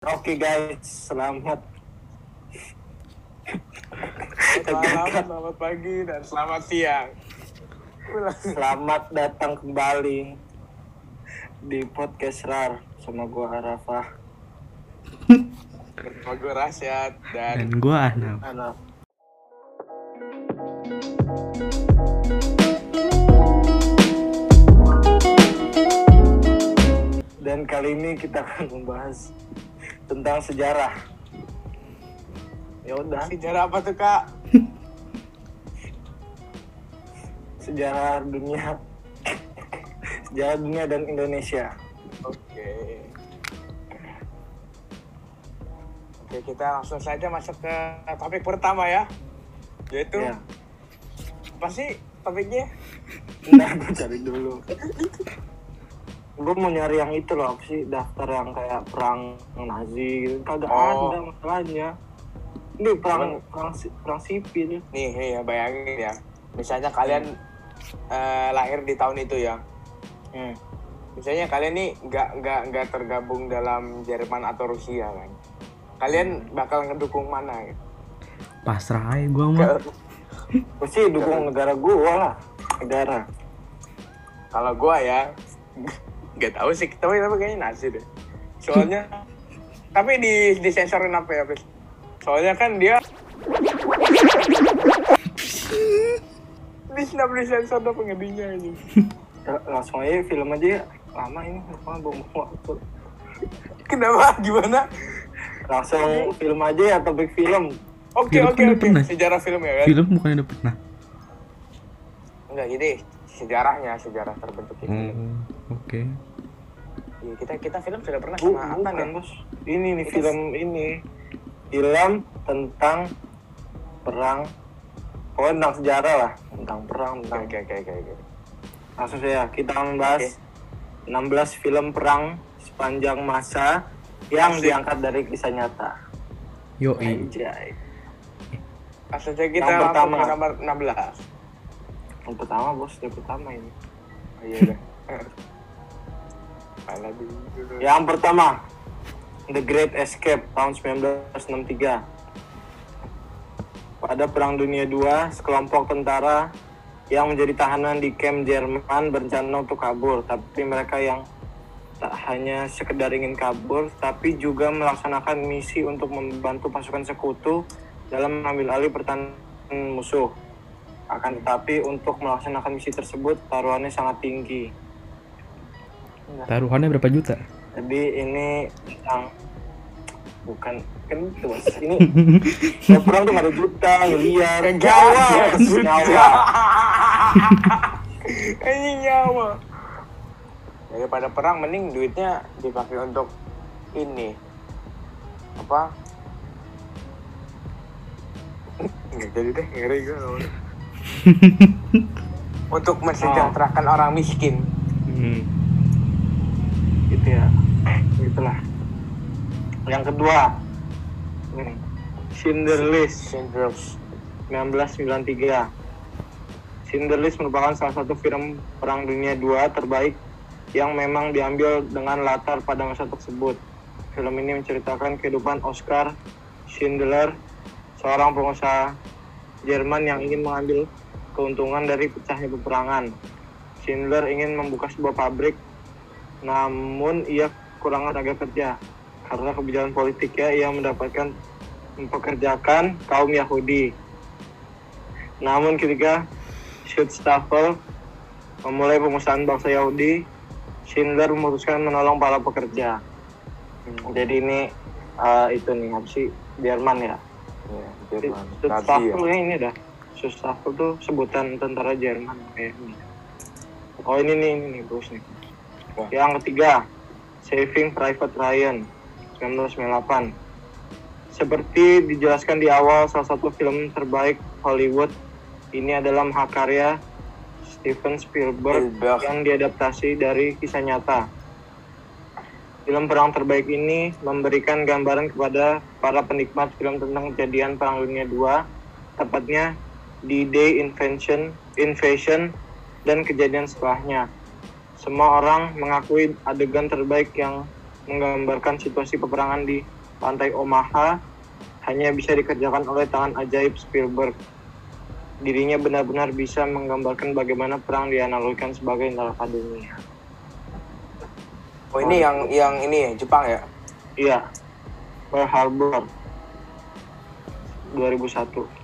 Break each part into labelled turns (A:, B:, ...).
A: Oke guys, selamat.
B: Selamat, selamat pagi dan selamat siang.
A: Selamat datang kembali di podcast RAR sama gua Arafah.
B: Bersama gue Rasyad dan
C: dan gua Anam
A: Anak. Dan kali ini kita akan membahas tentang sejarah. Ya udah,
B: sejarah apa tuh kak?
A: sejarah dunia. Sejarah dunia dan Indonesia.
B: Oke. Oke kita langsung saja masuk ke topik pertama ya, yaitu
A: Ya.
B: apa sih topiknya?
A: Nah, gue cari dulu. gue mau nyari yang itu loh, apa sih daftar yang kayak perang Nazi gitu. Kagak
B: Oh.
A: ada masalahnya. Ini perang perang, perang sipil.
B: Nih, nih ya bayangin ya, misalnya kalian eh, lahir di tahun itu ya,
A: Hmm.
B: misalnya kalian nih nggak nggak nggak tergabung dalam Jerman atau Rusia kan, kalian bakal ngedukung mana? Gitu?
C: pasrah aja gua mah
A: Gue sih dukung negara gue lah. Negara.
B: Kalau gua ya nggak tahu sih, tapi tapi kayaknya Nazi deh. Soalnya tapi di disensorin apa ya, Pis? Soalnya kan dia di snap disensor tuh pengedinya ini.
A: Ya, langsung aja film aja ya. Lama ini, lama buang waktu.
B: Kenapa? Gimana?
A: Langsung film aja ya, topik film.
B: Oke oke
C: kan
B: oke. Sejarah film ya kan?
C: film bukannya udah pernah
B: Enggak jadi sejarahnya sejarah terbentuk ini.
C: Oke
B: Iya, kita kita film sudah pernah sama Atan ya.
A: bukan, bos. Ini nih
B: Itu-
A: film ini. Film tentang perang. Pokoknya tentang sejarah lah. Tentang perang,
B: Oke
A: tentang
B: oke oke oke. oke.
A: Langsung saya kita membahas 16 film perang sepanjang masa yang
B: Asik.
A: diangkat dari kisah nyata.
C: yo
A: Anjay.
B: Langsung saja kita
A: Yang
B: langsung
A: pertama.
B: ke nomor 16.
A: Yang pertama bos, yang pertama ini.
B: Oh, iya dah.
A: Yang pertama, The Great Escape tahun 1963. Pada Perang Dunia II, sekelompok tentara yang menjadi tahanan di kamp Jerman berencana untuk kabur, tapi mereka yang tak hanya sekedar ingin kabur, tapi juga melaksanakan misi untuk membantu pasukan sekutu dalam mengambil alih pertahanan musuh. Akan tetapi untuk melaksanakan misi tersebut taruhannya sangat tinggi.
C: Taruhannya berapa juta
A: Jadi ini yang bukan kan itu mas ini ya perang tuh ada juta miliar
B: Nyawa,
A: nyawa
B: Ini nyawa. Daripada perang mending duitnya dipakai untuk ini. Apa? Nggak jadi deh, ngeri gue. untuk mensejahterakan orang miskin.
C: hmm.
A: Gitu ya. Gitulah yang kedua.
B: Schindler's
A: 1993 Schindler List merupakan salah satu film Perang Dunia II terbaik yang memang diambil dengan latar pada masa tersebut. Film ini menceritakan kehidupan Oscar Schindler, seorang pengusaha Jerman yang ingin mengambil keuntungan dari pecahnya peperangan. Schindler ingin membuka sebuah pabrik, namun ia kurang tenaga kerja. Karena kebijakan politiknya, ia mendapatkan mempekerjakan kaum Yahudi. Namun ketika Schutzstaffel memulai pengusahaan bangsa Yahudi, Schindler memutuskan menolong para pekerja. Jadi ini eh, itu nih apa sih Jerman ya?
B: ya, Jerman.
A: Schutzstaffel ya ini dah. Schutzstaffel tuh sebutan tentara Jerman kayaknya. Oh ini nih ini nih bos nih. Yang ketiga, Saving Private Ryan 1998. Seperti dijelaskan di awal, salah satu film terbaik Hollywood ini adalah mahakarya Steven Spielberg
B: Spielberg.
A: yang diadaptasi dari kisah nyata. Film perang terbaik ini memberikan gambaran kepada para penikmat film tentang kejadian Perang Dunia II, tepatnya D-Day Invasion, Invasion dan kejadian setelahnya. Semua orang mengakui adegan terbaik yang menggambarkan situasi peperangan di pantai Omaha hanya bisa dikerjakan oleh tangan ajaib Spielberg. Dirinya benar-benar bisa menggambarkan bagaimana perang dianalogikan sebagai neraka dunia.
B: Oh ini yang yang ini ya Jepang ya?
A: Iya, Pearl Harbor 2001.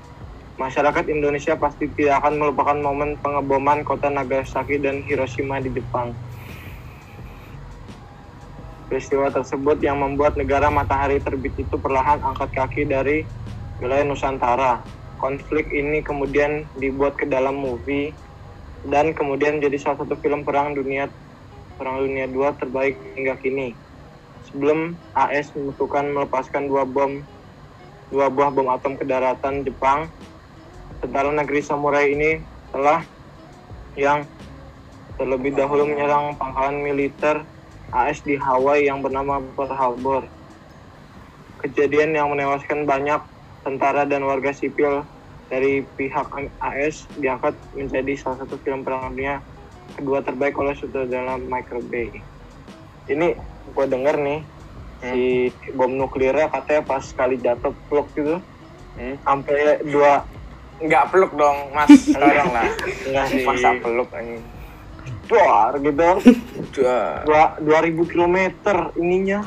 A: Masyarakat Indonesia pasti tidak akan melupakan momen pengeboman kota Nagasaki dan Hiroshima di Jepang. Peristiwa tersebut yang membuat negara matahari terbit itu perlahan angkat kaki dari wilayah Nusantara. Konflik ini kemudian dibuat ke dalam movie dan kemudian jadi salah satu film perang dunia perang dunia 2 terbaik hingga kini. Sebelum AS memutuskan melepaskan dua bom dua buah bom atom ke daratan Jepang, tentara negeri samurai ini telah yang terlebih dahulu menyerang pangkalan militer AS di Hawaii yang bernama Pearl Harbor. Kejadian yang menewaskan banyak tentara dan warga sipil dari pihak AS diangkat menjadi salah satu film perang dunia kedua terbaik oleh sutradara Michael Bay. Ini gue denger nih si bom nuklirnya katanya pas sekali jatuh pluk gitu
B: Hmm?
A: sampai dua
B: Nggak peluk dong Mas sekarang lah.
A: enggak sih
B: Masa peluk anjing.
A: duar gitu
B: Dua.
A: dua dua ribu kilometer ininya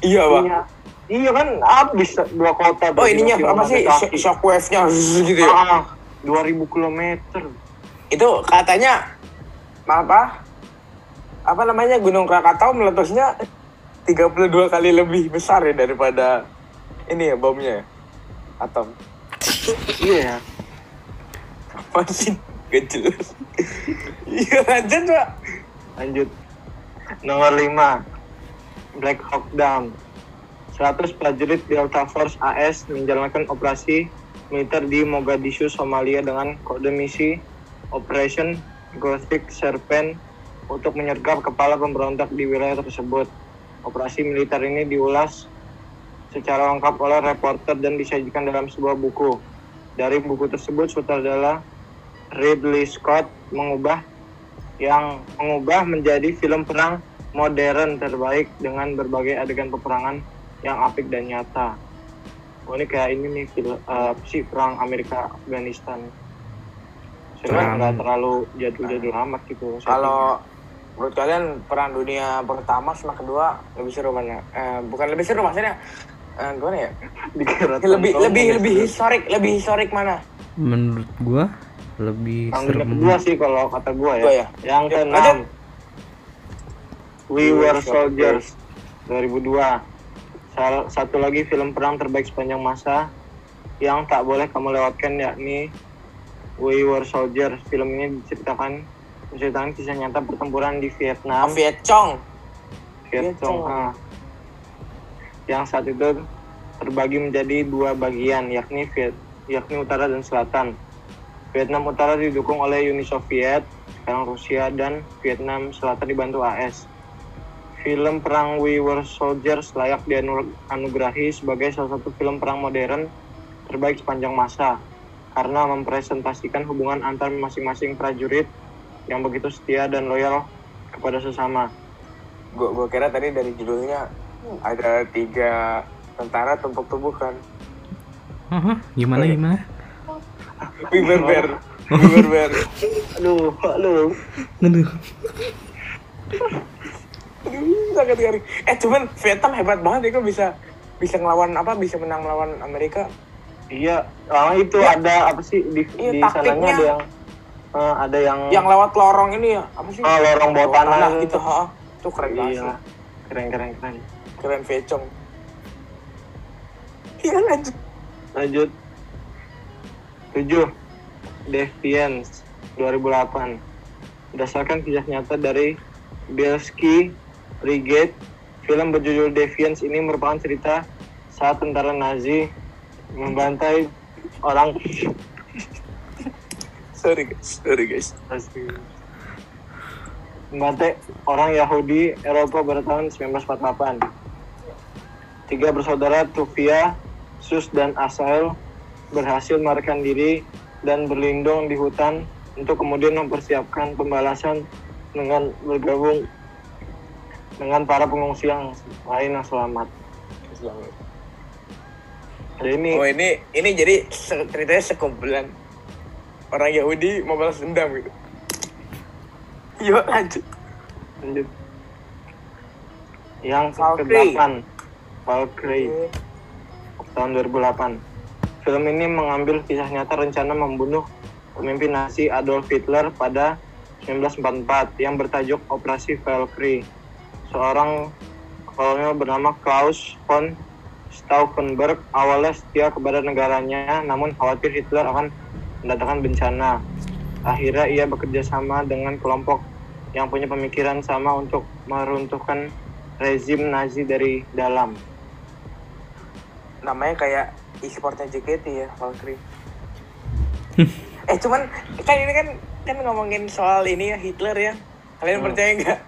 B: Iya bang.
A: ininya iya kan habis dua kota
B: Oh ininya apa sih
A: kaki.
B: Shock- shockwave-nya gitu ya?
A: ah dua ribu kilometer
B: Itu katanya apa? Apa namanya Gunung Krakatau meletusnya 32 kali lebih besar ya daripada ini ya bomnya ya? Atom.
A: iya
B: Apa sih? Gak. Iya lanjut pak.
A: lanjut nomor 5 Black Hawk Down 100 prajurit Delta Force AS menjalankan operasi militer di Mogadishu, Somalia dengan kode misi Operation Gothic Serpent untuk menyergap kepala pemberontak di wilayah tersebut. Operasi militer ini diulas secara lengkap oleh reporter dan disajikan dalam sebuah buku. Dari buku tersebut, sutradara Ridley Scott mengubah yang mengubah menjadi film perang modern terbaik dengan berbagai adegan peperangan yang apik dan nyata. Oh, ini kayak ini nih film eh, apa sih perang Amerika Afghanistan. Sebenarnya nggak terlalu jadul-jadul amat gitu.
B: Kalau menurut kalian perang dunia pertama sama kedua lebih seru mana? Eh, bukan lebih seru maksudnya eh, gimana ya? Lebih lebih
A: ya,
B: lebih historik, lebih historik mana?
C: Menurut gua lebih
A: dunia
C: serem.
A: kedua sih kalau kata gua ya.
B: Gua ya.
A: Yang
B: Ya,
A: keenam. We Were Soldiers 2002. Salah satu lagi film perang terbaik sepanjang masa yang tak boleh kamu lewatkan yakni We Were Soldiers. Film ini diceritakan menceritakan kisah nyata pertempuran di Vietnam.
B: Viet Cong.
A: Viet
B: Vietcong.
A: Cong, ah. Yang saat itu terbagi menjadi dua bagian, yakni Viet, yakni utara dan selatan. Vietnam Utara didukung oleh Uni Soviet, sekarang Rusia dan Vietnam Selatan dibantu AS. Film perang We Were Soldiers layak dianugerahi sebagai salah satu film perang modern terbaik sepanjang masa karena mempresentasikan hubungan antar masing-masing prajurit yang begitu setia dan loyal kepada sesama.
B: Gua kira tadi dari judulnya ada tiga tentara tumpuk-tumpukan.
C: Hah? Gimana gimana?
B: Biber-ber. Biber-ber.
A: Aduh, aduh.
C: Aduh.
B: Aduh, sangat garing. Eh cuman Vietnam hebat banget ya kok bisa bisa ngelawan apa bisa menang melawan Amerika.
A: Iya, ah, itu
B: Ya.
A: ada apa sih di,
B: Iya,
A: di
B: taktiknya.
A: sananya ada yang eh, ada yang
B: Yang lewat lorong ini ya apa sih?
A: Ah, lorong bawah tanah
B: gitu.
A: itu.
B: ha. Itu keren banget.
A: iya, keren keren keren.
B: Keren Vietcong. Iya lanjut.
A: Lanjut. 7. Defiance 2008. Berdasarkan kisah nyata dari Bielski Brigade, film berjudul Defiance ini merupakan cerita saat tentara Nazi membantai orang
B: Sorry guys, sorry guys.
A: membantai orang Yahudi Eropa pada tahun 1948. Tiga bersaudara Tuvia, Sus, dan Asael berhasil melarikan diri dan berlindung di hutan untuk kemudian mempersiapkan pembalasan dengan bergabung dengan para pengungsi yang lain yang selamat. Jadi ini
B: Oh ini ini jadi ceritanya sekumpulan orang Yahudi mau balas dendam gitu. Yuk lanjut.
A: lanjut. Yang
B: Valkyrie.
A: ke-8 Valkyrie tahun 2008. Film ini mengambil kisah nyata rencana membunuh pemimpin Nazi Adolf Hitler pada 1944 yang bertajuk Operasi Valkyrie. Seorang kolonel bernama Klaus von Stauffenberg awalnya setia kepada negaranya, namun khawatir Hitler akan mendatangkan bencana. Akhirnya ia bekerja sama dengan kelompok yang punya pemikiran sama untuk meruntuhkan rezim Nazi dari dalam.
B: Namanya kayak e-sportnya JKT ya, Valkyrie. eh cuman kan ini kan kan ngomongin soal ini ya Hitler ya. Kalian
A: Hmm.
B: percaya nggak?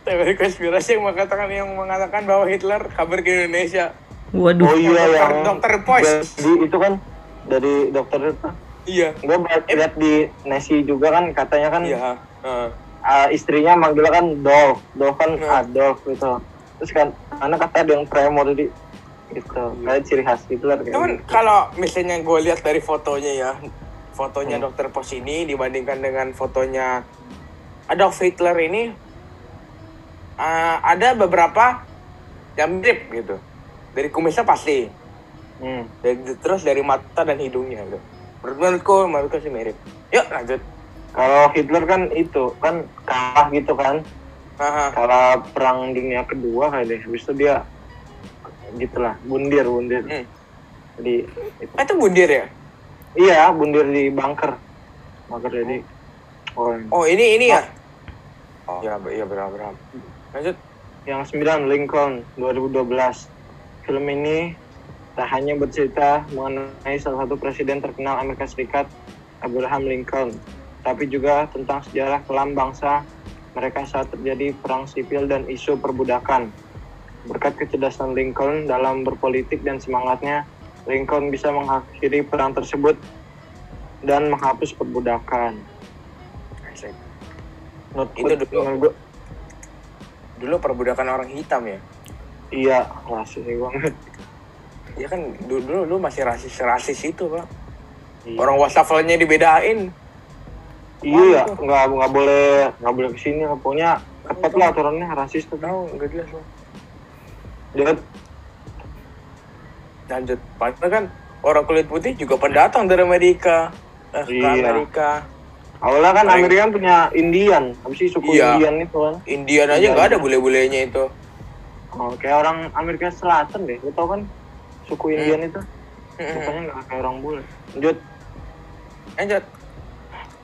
B: Teori konspirasi yang mengatakan yang mengatakan bahwa Hitler kabur ke Indonesia.
C: Waduh.
A: Oh iya
B: Dokter-
A: yang
B: Dokter Pois.
A: di itu kan dari dokter itu.
B: Iya.
A: Gue lihat di Nesi juga kan katanya kan
B: Iya. heeh.
A: uh, istrinya manggilnya kan Dolph, Dolph kan
B: Hmm.
A: Adolf gitu. Terus kan anak kata ada yang tremor jadi gitu. Kayak ciri khas Hitler kayak
B: Cuman
A: gitu.
B: kalau misalnya gue lihat dari fotonya ya, fotonya
A: Hmm.
B: Dokter Pos ini dibandingkan dengan fotonya Adolf Hitler ini uh, ada beberapa yang mirip gitu. Dari kumisnya pasti,
A: Hmm.
B: dari, terus dari mata dan hidungnya gitu. Menurut- Menurutku, menurutku sih mirip. Yuk lanjut.
A: Kalau Hitler kan itu kan kalah gitu kan.
B: Haha.
A: Kalah perang dunia kedua kayak deh. Habis itu dia gitulah bundir bundir.
B: Hmm.
A: Jadi itu.
B: Ah, itu bundir ya?
A: iya bundir di bunker. Bunker jadi oh,
B: Oh ini ini ya? Oh ya, iya benar benar. Lanjut.
A: yang 9 Lincoln 2012 film ini tak hanya bercerita mengenai salah satu presiden terkenal Amerika Serikat Abraham Lincoln tapi juga tentang sejarah kelam bangsa mereka saat terjadi perang sipil dan isu perbudakan berkat kecerdasan Lincoln dalam berpolitik dan semangatnya Lincoln bisa mengakhiri perang tersebut dan menghapus perbudakan
B: Asik.
A: Menurut
B: Itu dulu.
A: gua,
B: Dulu perbudakan orang hitam ya?
A: iya rasis banget
B: Ya kan dulu dulu, dulu masih rasis rasis itu pak.
A: Iya.
B: Orang wastafelnya dibedain.
A: Iya, nggak nggak boleh nggak boleh ke sini. Pokoknya ketat lah aturannya rasis tuh.
B: Tahu nggak jelas loh.
A: Dia
B: Lanjut. Padahal kan orang kulit putih juga pendatang dari Amerika. Eh, ke
A: Iya.
B: Amerika.
A: awalnya kan Amerika kan punya Indian, habis itu suku
B: Iya.
A: Indian itu kan.
B: Indian aja nggak ada bule-bulenya itu.
A: Oh, kayak orang Amerika Selatan deh. Lu tau kan suku Indian itu?
B: Mm-mm.
A: Mukanya nggak kayak orang bule. Lanjut
B: Lanjut.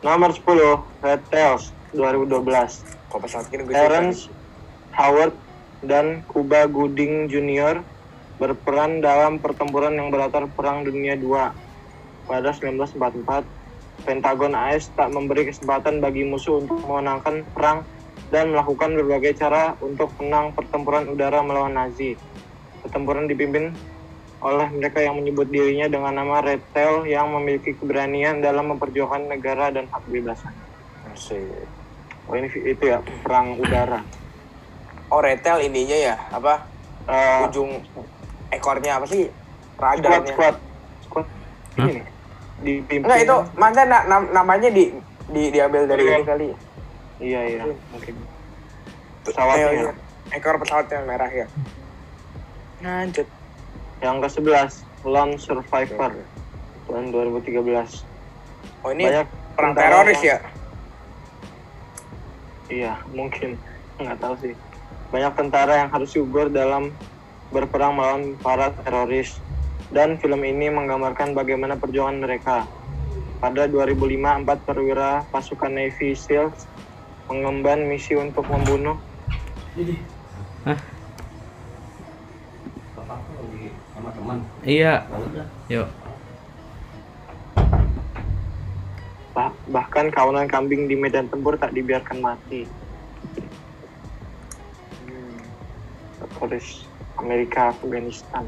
A: nomor 10 Red Tails 2012.
B: Kok pesawat gini gue
A: Terrence Howard dan Cuba Gooding Jr. berperan dalam pertempuran yang berlatar Perang Dunia II. Pada 1944, Pentagon AS tak memberi kesempatan bagi musuh untuk memenangkan perang dan melakukan berbagai cara untuk menang pertempuran udara melawan Nazi. Pertempuran dipimpin oleh mereka yang menyebut dirinya dengan nama Red Tail yang memiliki keberanian dalam memperjuangkan negara dan hak kebebasan.
B: Asik.
A: Oh ini itu ya perang udara.
B: Oh retail ininya ya? Apa?
A: Eh,
B: ujung ekornya apa sih?
A: Squad
B: radarnya?
A: Squad squad.
C: Hah?
A: ini nih dipimpin
B: enggak itu mana na- nam- namanya di, di diambil dari
A: Iya.
B: ini kali.
A: Iya iya. Mungkin. Pesawatnya.
B: ekor pesawat yang merah ya. Lanjut.
A: Yang ke 11 Lone Survivor tahun 2013
B: oh ini
A: banyak
B: perang teroris
A: yang-
B: ya?
A: Iya mungkin. Nggak tahu sih banyak tentara yang harus gugur dalam berperang melawan para teroris dan film ini menggambarkan bagaimana perjuangan mereka pada 2005 empat perwira pasukan Navy SEALs mengemban misi untuk membunuh
C: Iya. Yuk.
A: Bah- bahkan kawanan kambing di medan tempur tak dibiarkan mati. Teroris Amerika Afghanistan.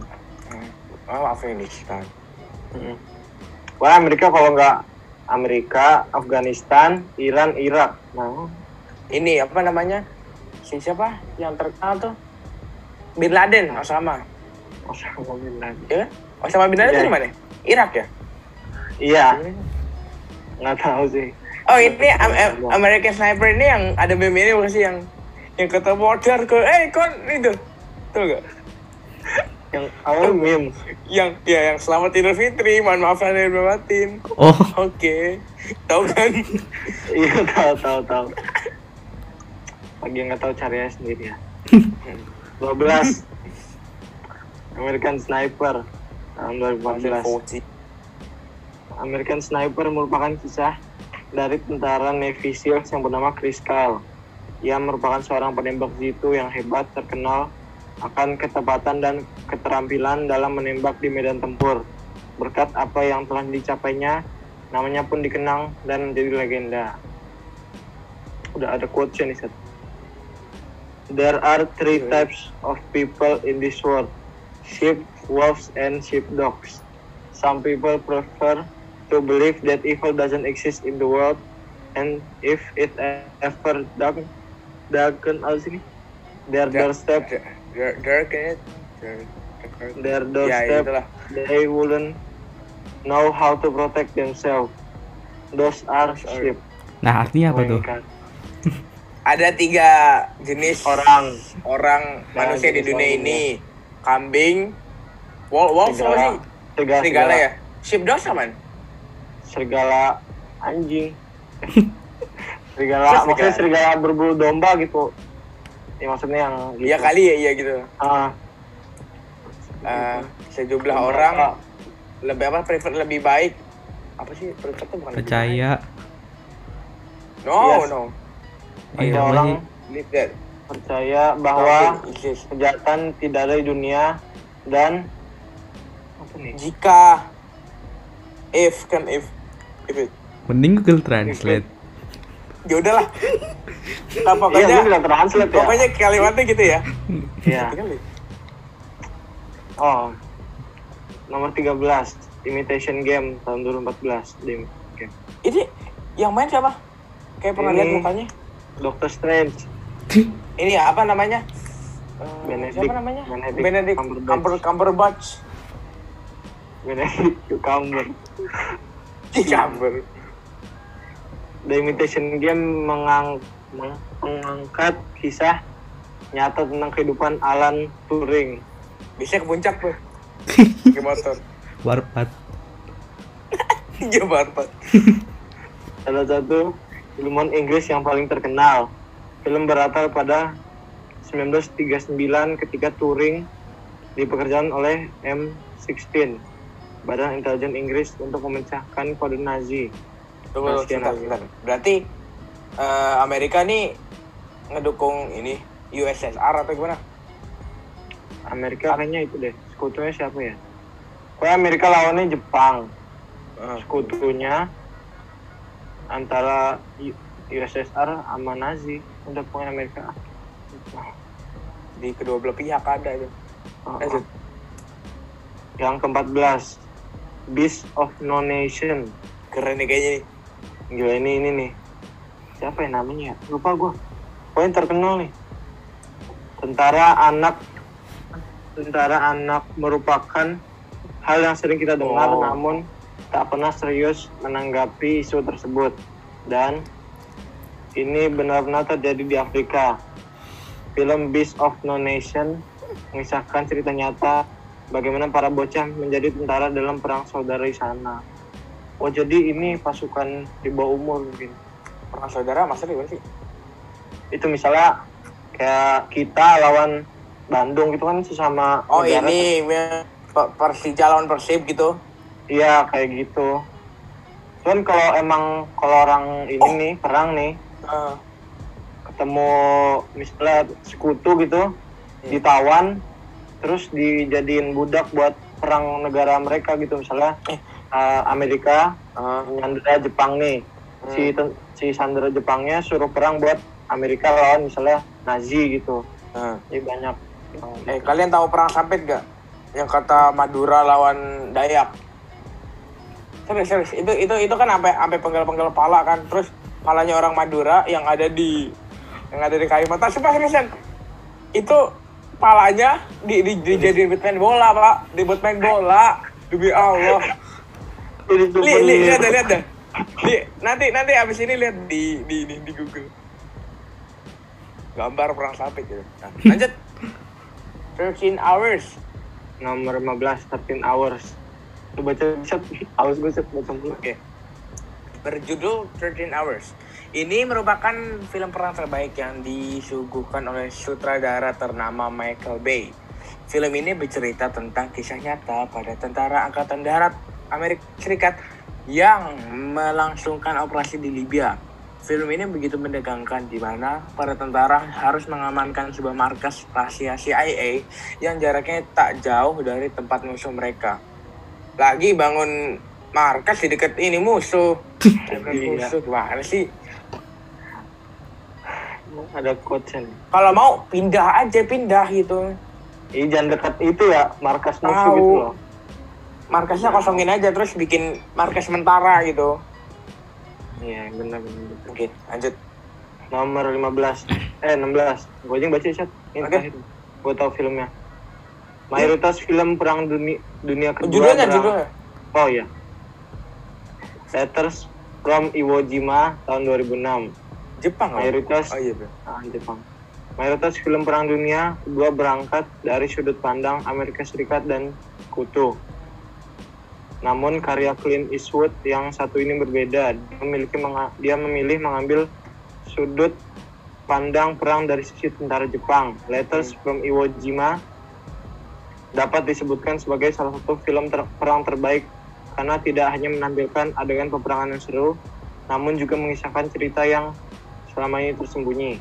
B: oh Afghanistan.
A: Mm. Wah Amerika kalau nggak Amerika, Afghanistan, Iran, Irak. Nah,
B: ini apa namanya? Si siapa? Yang terkenal tuh? Bin Laden Osama.
A: Osama bin Laden.
B: ya kan? Osama Bin Laden
A: Iya.
B: itu di mana? Irak ya?
A: Iya, nggak tahu sih.
B: oh ini Am- Am- American Sniper ini yang ada meme ini bukan sih? Yang yang kata modern ke eh kon itu tuh gak
A: Yang awal meme.
B: yang ya yang selamat Idul Fitri mohon maaf lahir dan batin
C: Oh,
B: oke tahu kan
A: Iya tahu tahu tahu. Bagi yang nggak tahu cari aja sendiri ya. 12 American Sniper tahun 2014. American Sniper merupakan kisah dari tentara Navy SEALs yang bernama Chris Kyle. Ia merupakan seorang penembak jitu yang hebat terkenal akan ketepatan dan keterampilan dalam menembak di medan tempur. Berkat apa yang telah dicapainya, namanya pun dikenang dan menjadi legenda. Udah ada quotes nih, Seth. There are three types of people in this world. Sheep, wolves, and sheepdogs. Some people prefer to believe that evil doesn't exist in the world, and if it ever does, darken apa sih? Their doorstep,
B: It.
A: their
B: Ya
A: doorstep,
B: itulah.
A: they wouldn't know how to protect themselves. Those are sheep.
C: nah artinya apa tuh?
A: Bukan
B: Ada tiga jenis
A: Orang,
B: orang
A: Nah,
B: manusia di dunia ini. Kambing, wolf, wolf apa
A: serigala,
B: sih?
A: serigala,
B: Serigala ya? Sheepdog sama?
A: serigala anjing. serigala,
B: Terus
A: maksudnya
B: serigala.
A: serigala berbulu domba gitu. Ya maksudnya yang gitu.
B: Iya kali ya, iya gitu.
A: Ah,
B: Eh, sejumlah
A: Beberapa-
B: orang lebih apa prefer lebih baik apa sih prefer tuh bukan
C: Percaya.
B: no
A: Yes.
B: no
C: Oh, iya,
A: ada
C: apa
A: orang
B: that
A: percaya bahwa kejahatan tidak ada di dunia dan apa nih?
B: jika if kan if if it
C: Mending Google Translate.
B: Ya udahlah nah, pokoknya
A: bilang translate ya.
B: pokoknya kalimatnya gitu ya
A: Iya. Oh. Nomor 13, Imitation Game tahun 2014. Dim. Oke.
B: ini yang main siapa kayak pernah lihat mukanya
A: Doctor Strange.
B: ini ya, apa namanya Eh,
A: Benedict-
B: siapa namanya
A: Benedict
B: Benedict
A: Cumberbatch.
B: Cumber Cumberbatch
A: Benedict Cumber.
B: Cumber
A: The Imitation Game mengang- meng- mengangkat kisah nyata tentang kehidupan Alan Turing.
B: bisa ke puncak tuh ke motor
C: Warpat.
B: iya barbat
A: Salah satu ilmuwan Inggris yang paling terkenal. Film berlatar pada 1939 ketika Turing dipekerjakan oleh M16, Badan Intelijen Inggris untuk memecahkan kode Nazi.
B: Tunggu, sebentar, sebentar. Berarti eh, Amerika nih ngedukung ini USSR atau gimana?
A: Amerika kayaknya itu deh. Sekutunya siapa ya? Pokoknya Amerika lawannya Jepang.
B: Eh,
A: Sekutunya antara U- USSR sama Nazi. Udah pokoknya Amerika.
B: di kedua belah pihak ada itu. Lanjut.
A: oh. Yang ke-14 Beast of No Nation.
B: Keren nih kayaknya nih.
A: Gila ini ini nih. Siapa ya namanya? ya? Lupa gua. Pokoknya terkenal nih. Tentara anak tentara anak merupakan hal yang sering kita dengar
B: Oh.
A: namun tak pernah serius menanggapi isu tersebut. Dan ini benar-benar terjadi di Afrika. Film Beast of No Nation mengisahkan cerita nyata bagaimana para bocah menjadi tentara dalam perang saudara di sana. Oh jadi ini pasukan di bawah umur mungkin.
B: Pernah saudara masa di mana sih?
A: Itu misalnya kayak kita lawan Bandung gitu kan sesama
B: Oh
A: negara.
B: ini Pe- Persija lawan Persib gitu.
A: Iya kayak gitu. Cuman kalau emang kalau orang ini nih perang nih
B: Eh,
A: ketemu misalnya sekutu gitu ditawan terus dijadiin budak buat perang negara mereka gitu misalnya
B: Eh.
A: Eh, Amerika
B: eh,
A: menyandera Jepang nih si ten- si sandera Jepangnya suruh perang buat Amerika lawan misalnya Nazi gitu
B: eh.
A: jadi banyak yang
B: Eh kalian tahu perang sampit gak? Yang kata Madura lawan Dayak. Serius, serius. Itu itu itu kan sampai sampai penggal-penggal pala kan. Terus palanya orang Madura yang ada di yang ada di Kalimantan sumpah seriusan itu palanya di, di, dijadiin buat main bola pak di buat main bola demi Allah li, li, lihat deh lihat deh Li, nanti nanti abis ini lihat di di di, di Google gambar perang sapi gitu nah, lanjut 13 hours
A: Nomor 15, 13 hours. Lu baca set, haus gue set baca.
B: Oke. Berjudul 13 Hours. Ini merupakan film perang terbaik yang disuguhkan oleh sutradara ternama Michael Bay. Film ini bercerita tentang kisah nyata pada tentara angkatan darat Amerika Serikat yang melangsungkan operasi di Libya. Film ini begitu mendegangkan di mana para tentara harus mengamankan sebuah markas rahasia CIA yang jaraknya tak jauh dari tempat musuh mereka. Lagi bangun markas di dekat ini musuh. Dekat
A: Iya.
B: musuh gimana sih?
A: Ada nih.
B: Kalau mau pindah aja pindah gitu.
A: Ih, jangan dekat itu ya, markas musuh gitu loh.
B: Markasnya kosongin aja terus bikin markas sementara gitu.
A: Iya, benar benar.
B: Oke, lanjut.
A: Nomor 15, eh 16. Gue aja baca set. Ini
B: Oke.
A: terakhir. Gue tau filmnya. Mayoritas film perang dunia dunia kedua.
B: Judulnya judulnya.
A: Oh iya. Letters from Iwo Jima tahun 2006.
B: Jepang apa?
A: Mayoritas
B: Oh iya, Bro.
A: ah, Jepang. Mayoritas film perang dunia kedua berangkat dari sudut pandang Amerika Serikat dan Kutu. Namun karya Clint Eastwood yang satu ini berbeda. Dia memiliki menga- dia memilih mengambil sudut pandang perang dari sisi tentara Jepang. Letters from Iwo Jima dapat disebutkan sebagai salah satu film ter- perang terbaik karena tidak hanya menampilkan adegan peperangan yang seru, namun juga mengisahkan cerita yang selama ini tersembunyi.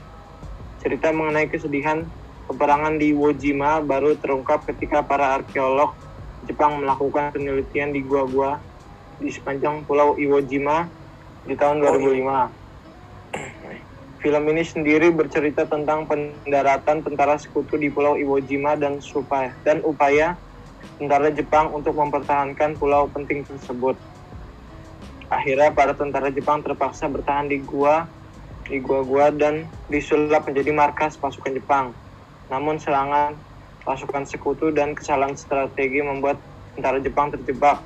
A: Cerita mengenai kesedihan peperangan di Iwo Jima baru terungkap ketika para arkeolog Jepang melakukan penelitian di gua-gua di sepanjang pulau Iwo Jima di tahun
B: Oh,
A: 2005. Film ini sendiri bercerita tentang pendaratan tentara sekutu di Pulau Iwo Jima dan supaya dan upaya tentara Jepang untuk mempertahankan pulau penting tersebut. Akhirnya para tentara Jepang terpaksa bertahan di gua di gua-gua dan disulap menjadi markas pasukan Jepang. Namun serangan pasukan sekutu dan kesalahan strategi membuat tentara Jepang terjebak.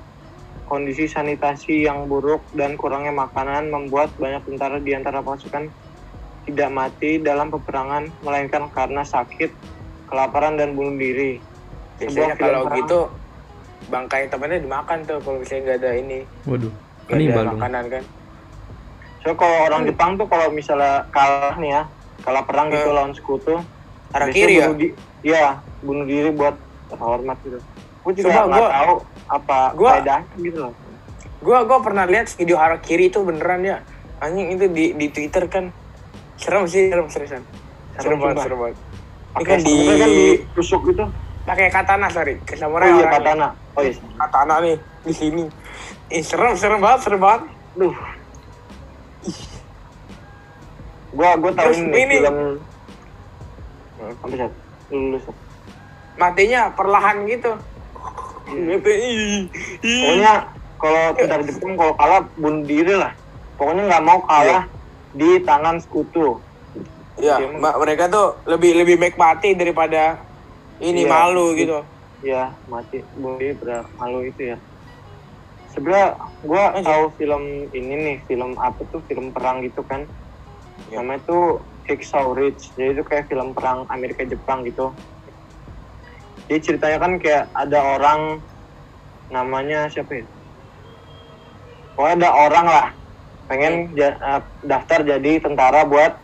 A: Kondisi sanitasi yang buruk dan kurangnya makanan membuat banyak tentara di antara pasukan tidak mati dalam peperangan melainkan karena sakit, kelaparan dan bunuh diri.
B: Biasanya kalau
A: perang-
B: gitu bangkai temannya dimakan tuh kalau misalnya nggak ada ini,
C: Waduh.
B: nggak
C: Ini
B: ada makanan kan.
A: So kalau orang Jepang tuh kalau misalnya kalah nih ya, kalah perang gitu
B: Hmm.
A: lawan sekutu,
B: Arah kiri ya.
A: di- Iya, bunuh diri buat terhormat gitu. Gue juga
B: Coba
A: nggak
B: gua-
A: tahu apa
B: gua-
A: faedahnya gitu loh.
B: Gua gua pernah lihat video harakiri itu beneran ya. Anjing itu di di Twitter kan serem sih, serem seriusan. Serem banget, serem banget. Ini
A: Pakai
B: kan di
A: kan ditusuk gitu.
B: pakai katana sorry, ke
A: Oh
B: samurai
A: iya
B: orangnya.
A: katana. Oh iya.
B: Katana nih di sini. Ih, serem, serem banget, serem banget.
A: Duh. Gua gua tahu nih
B: ini-
A: film sih? Lulus.
B: Matinya perlahan gitu. Gitu, ih, ih.
A: Pokoknya kalau tentara Jepang kalau kalah bunuh diri lah. Pokoknya nggak mau kalah di tangan sekutu.
B: Ya,
A: Iya,
B: mbak mereka tuh lebih lebih baik mati daripada ini
A: Iya.
B: malu gitu.
A: Ya mati bunuh diri malu itu ya. Sebenarnya gua tahu film ini nih film apa tuh film perang gitu kan.
B: Ya.
A: Namanya tuh Hacksaw Ridge. Jadi itu kayak film perang Amerika Jepang gitu. Jadi ceritanya kan kayak ada orang namanya siapa ya? Pokoknya ada orang lah pengen ja- eh, daftar jadi tentara buat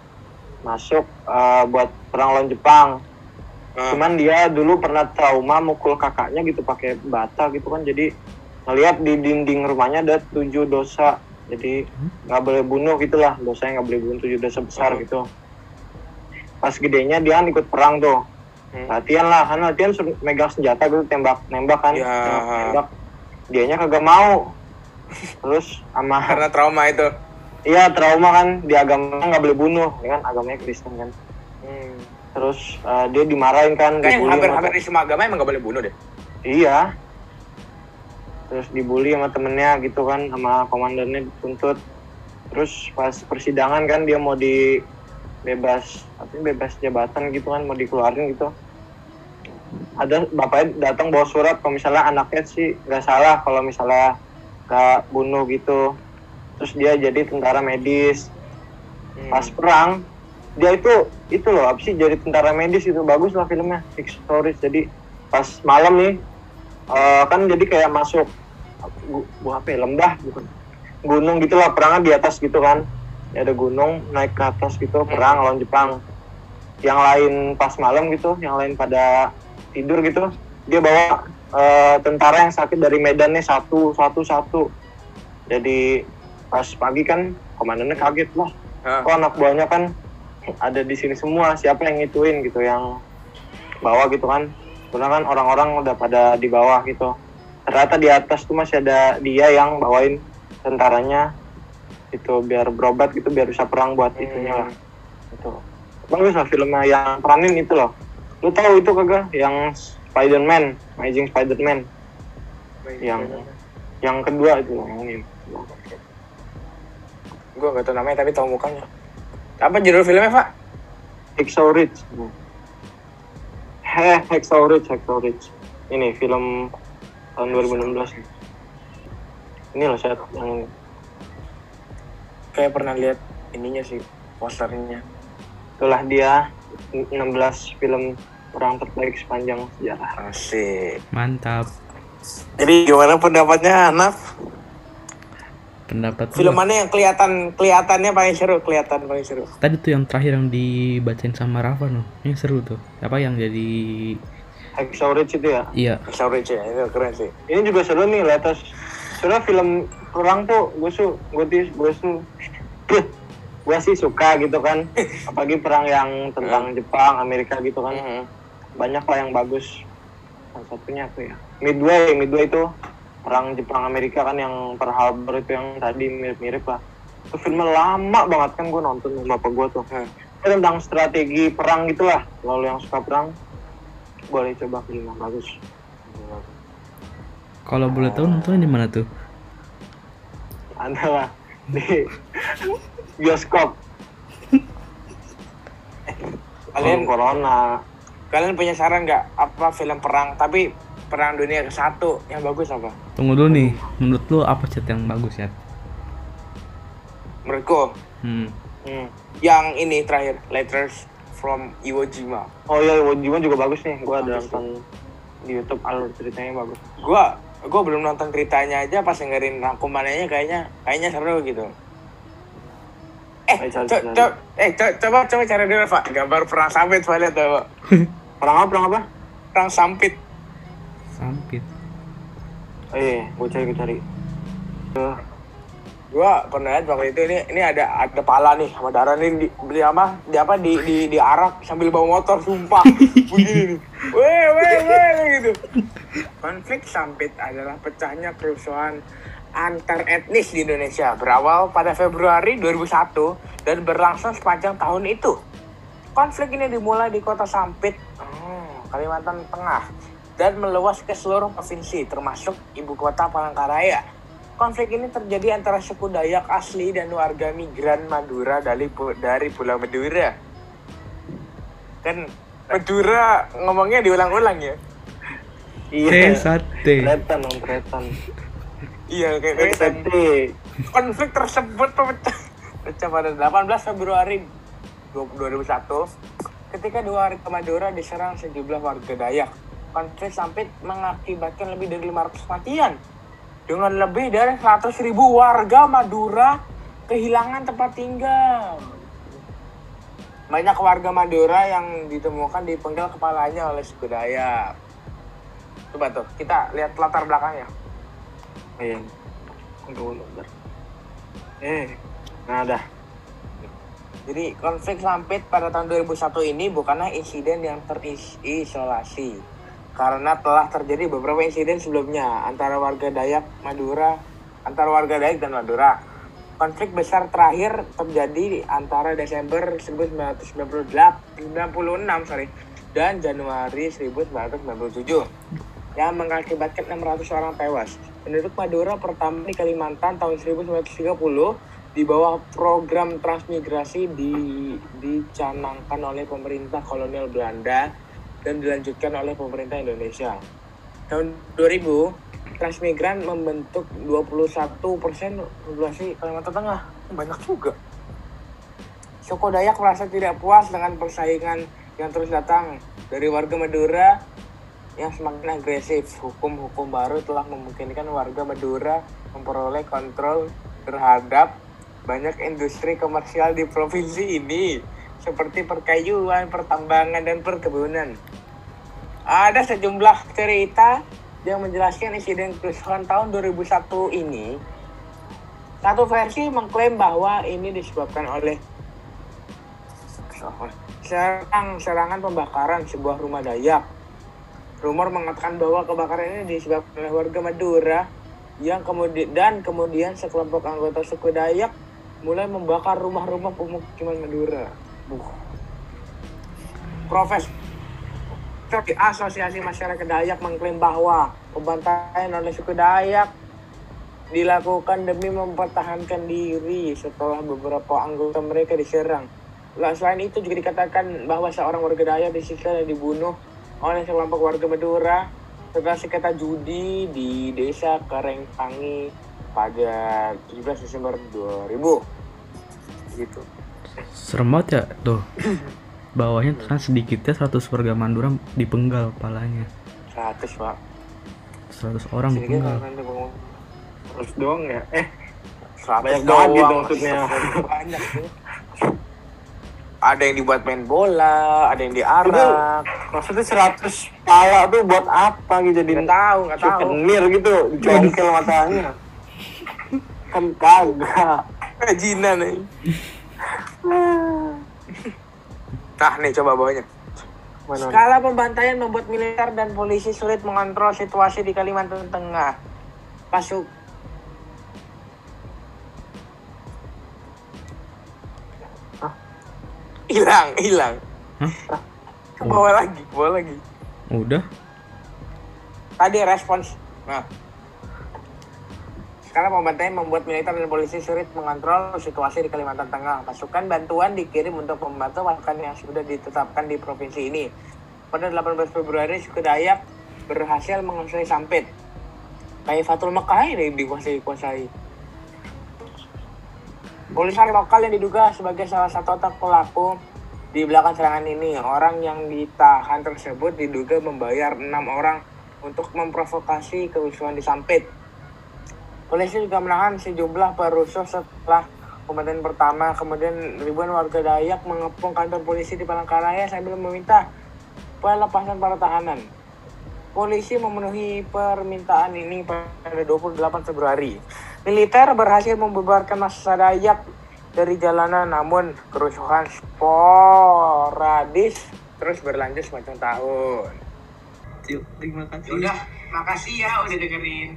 A: masuk eh, buat perang lawan Jepang.
B: Nah,
A: Cuman dia dulu pernah trauma mukul kakaknya gitu pakai bata gitu kan. Jadi ngelihat di dinding rumahnya ada tujuh dosa. Jadi nggak boleh bunuh gitulah dosanya nggak boleh bunuh tujuh dosa besar
B: Hmm.
A: gitu. Pas gedenya dia kan ikut perang tuh.
B: Hmm.
A: Latihan lah, kan latihan megang senjata gitu tembak nembak kan.
B: Ya.
A: Tembak, nembak. Dianya kagak mau. Terus sama
B: karena trauma itu.
A: iya trauma kan di agamanya nggak boleh bunuh, ya kan agamanya Kristen kan.
B: Hmm.
A: Terus eh, dia dimarahin kan, dibully
B: hampir hampir di semua agama emang gak boleh bunuh deh.
A: Iya. Terus dibully sama temennya gitu kan, sama komandannya dituntut. Terus pas persidangan kan dia mau di bebas artinya bebas jabatan gitu kan mau dikeluarin gitu. Ada bapaknya datang bawa surat kalau misalnya anaknya sih nggak salah kalau misalnya nggak bunuh gitu. Terus dia jadi tentara medis.
B: Hmm.
A: pas perang dia itu itu loh apa sih jadi tentara medis itu bagus lah filmnya historis jadi pas malam nih eh, kan jadi kayak masuk gua apa ya lembah bukan gunung gitulah perangnya di atas gitu kan ya ada gunung naik ke atas gitu perang lawan Jepang. Yang lain pas malam gitu yang lain pada tidur gitu dia bawa eh, tentara yang sakit dari medannya satu satu satu. Jadi pas pagi kan komandannya kaget lah. Kok anak buahnya kan ada di sini semua siapa yang ngituin gitu yang bawa gitu kan. Karena kan orang-orang udah pada di bawah gitu. Ternyata di atas tuh masih ada dia yang bawain tentaranya itu biar berobat gitu biar bisa perang buat itunya lah itu bagus lah filmnya yang peranin itu loh lu tahu itu kagak yang Spider-Man Amazing Spider-Man yang yang kedua itu yang ini
B: Gue gak tau namanya tapi tau mukanya. Apa judul filmnya, Pak?
A: Hacksaw Ridge. Heh, Hacksaw Ridge, Hacksaw Ridge. Ini film tahun 2016. Ini loh saya yang ini.
B: Kayak pernah lihat ininya sih, posternya.
A: Itulah dia 16 film orang terbaik sepanjang sejarah.
B: Asik.
C: Mantap.
B: Jadi gimana pendapatnya, Naf?
C: Pendapat
B: Film mana yang kelihatan kelihatannya paling seru, kelihatan paling seru?
C: Tadi tuh yang terakhir yang dibacain sama Rafa no. Yang seru tuh. Apa yang jadi
A: Hacksaw Ridge itu ya.
C: iya
B: Hacksaw Ridge ya, itu keren sih.
A: Ini juga seru nih, latest. Soalnya film perang tuh gue su, gue tuh, gue su, gue sih suka gitu kan. Apalagi perang yang tentang Jepang, Amerika gitu kan.
B: Mhm.
A: banyak lah yang bagus salah satunya apa ya Midway Midway itu perang Jepang Amerika kan yang Pearl Harbor itu yang tadi mirip-mirip lah itu filmnya lama banget kan gue nonton sama bapak gue tuh
B: Hmm.
A: itu tentang strategi perang gitulah kalau yang suka perang boleh coba filmnya bagus
C: kalau boleh tahu nontonnya di mana tuh?
A: Ada lah di bioskop
B: Kalian
A: corona
B: kalian punya saran nggak apa film perang tapi perang dunia ke satu yang bagus apa?
C: Tunggu dulu nih. Menurut lu apa chat yang bagus ya?
B: Menurutku
C: Hmm.
A: hmm.
B: yang ini terakhir Letters from Iwo Jima.
A: oh iya Iwo Jima juga bagus nih gue ada nonton di YouTube alur ceritanya bagus
B: Gua gua belum nonton ceritanya aja pas dengerin rangkumannya kayaknya kayaknya seru gitu. Eh, co- co- eh co- coba coba cari dulu Pak gambar perang sampit Pak lihat tuh Pak.
A: perang apa perang apa
B: Perang sampit.
C: Sampit.
A: oh iya gue cari gue cari.
B: Gua pernah lihat waktu itu ini ini ada ada pala nih sama darah nih di, di apa di apa di di di arak sambil bawa motor sumpah begini nih. Weh weh weh gitu. Konflik sampit adalah pecahnya kerusuhan antar etnis di Indonesia berawal pada Februari 2001 dan berlangsung sepanjang tahun itu. Konflik ini dimulai di kota Sampit, oh, Kalimantan Tengah, dan meluas ke seluruh provinsi, termasuk ibu kota Palangkaraya. Konflik ini terjadi antara suku Dayak asli dan warga migran Madura dari dari Pulau Madura. Kan Madura ngomongnya diulang-ulang ya.
A: Iya
C: sate.
A: Tretan dong tretan
B: Iya kayak kayak
A: Tete
B: konflik tersebut pecah, pecah pada 18 Februari 2001 ketika dua warga Madura diserang sejumlah warga Dayak. Konflik sampit mengakibatkan lebih dari 500 kematian. Dengan lebih dari 100 ribu warga Madura kehilangan tempat tinggal. Banyak warga Madura yang ditemukan dipenggal kepalanya oleh suku Dayak. Coba tuh, kita lihat latar belakangnya.
A: iya eh nah dah
B: Jadi konflik sampit pada tahun 2001 ini bukanlah insiden yang terisolasi karena telah terjadi beberapa insiden sebelumnya antara warga Dayak Madura antara warga Dayak dan Madura. Konflik besar terakhir terjadi di antara Desember 1998 96 sorry dan Januari 1997 yang mengakibatkan 600 orang tewas. Penduduk Madura pertama di Kalimantan tahun 1930 di bawah program transmigrasi di dicanangkan oleh pemerintah kolonial Belanda dan dilanjutkan oleh pemerintah Indonesia. Tahun 2000, transmigran membentuk 21% populasi Kalimantan Tengah. Banyak juga. Suku Dayak merasa tidak puas dengan persaingan yang terus datang dari warga Madura yang semakin agresif. Hukum-hukum baru telah memungkinkan warga Madura memperoleh kontrol terhadap banyak industri komersial di provinsi ini seperti perkayuan, pertambangan, dan perkebunan. Ada sejumlah cerita yang menjelaskan insiden kerusuhan tahun 2001 ini. Satu versi mengklaim bahwa ini disebabkan oleh serang serangan pembakaran sebuah rumah Dayak. Rumor mengatakan bahwa kebakaran ini disebabkan oleh warga Madura yang kemudian dan kemudian sekelompok anggota suku Dayak mulai membakar rumah-rumah pemukiman Madura. Profes di Asosiasi Masyarakat Dayak mengklaim bahwa pembantaian oleh suku Dayak dilakukan demi mempertahankan diri setelah beberapa anggota mereka diserang. Selain itu juga dikatakan bahwa seorang warga Dayak disiksa dan dibunuh oleh sekelompok warga Madura setelah sengketa judi di desa Karengtangi pada 17 Desember 2000 gitu
C: Serem banget ya tuh. Bawahnya kan sedikitnya 100 warga Mandura dipenggal kepalanya.
B: 100 pak
C: 100 orang
B: Sedikit
C: dipenggal.
A: Terus doang ya. Eh,
B: 100
A: Banyak banget gitu
B: doang.
A: maksudnya.
B: banyak tuh ada yang dibuat main bola ada yang diarak
A: maksudnya 100 pala tuh buat apa gitu jadi
B: nggak tahu nggak tahu
A: souvenir gitu dicongkel matanya kan kagak
B: kerajinan nih nah nih coba bawahnya
A: mana
B: Skala pembantaian membuat militer dan polisi sulit mengontrol situasi di Kalimantan Tengah. Pasuk
A: Hah?
B: hilang, hilang.
C: Hah?
B: Ke bawah lagi, ke bawah lagi.
C: Udah.
B: Tadi respons. Nah. Skala pembantaian membuat militer dan polisi sulit mengontrol situasi di Kalimantan Tengah. Pasukan bantuan dikirim untuk membantu pasukan yang sudah ditetapkan di provinsi ini. Pada 18 Februari, suku Dayak berhasil menguasai Sampit. Fatul Mekah ini dikuasai kuasai. Polisi lokal yang diduga sebagai salah satu otak pelaku di belakang serangan ini. Orang yang ditahan tersebut diduga membayar enam orang untuk memprovokasi kerusuhan di Sampit. Polisi juga menahan sejumlah perusuh setelah pembantaian pertama. Kemudian ribuan warga Dayak mengepung kantor polisi di Palangkaraya sambil meminta pelepasan para tahanan. Polisi memenuhi permintaan ini pada 28 Februari. Militer berhasil membubarkan massa Dayak dari jalanan, namun kerusuhan sporadis terus berlanjut semacam tahun.
A: terima kasih
B: Udah, makasih ya udah dengerin.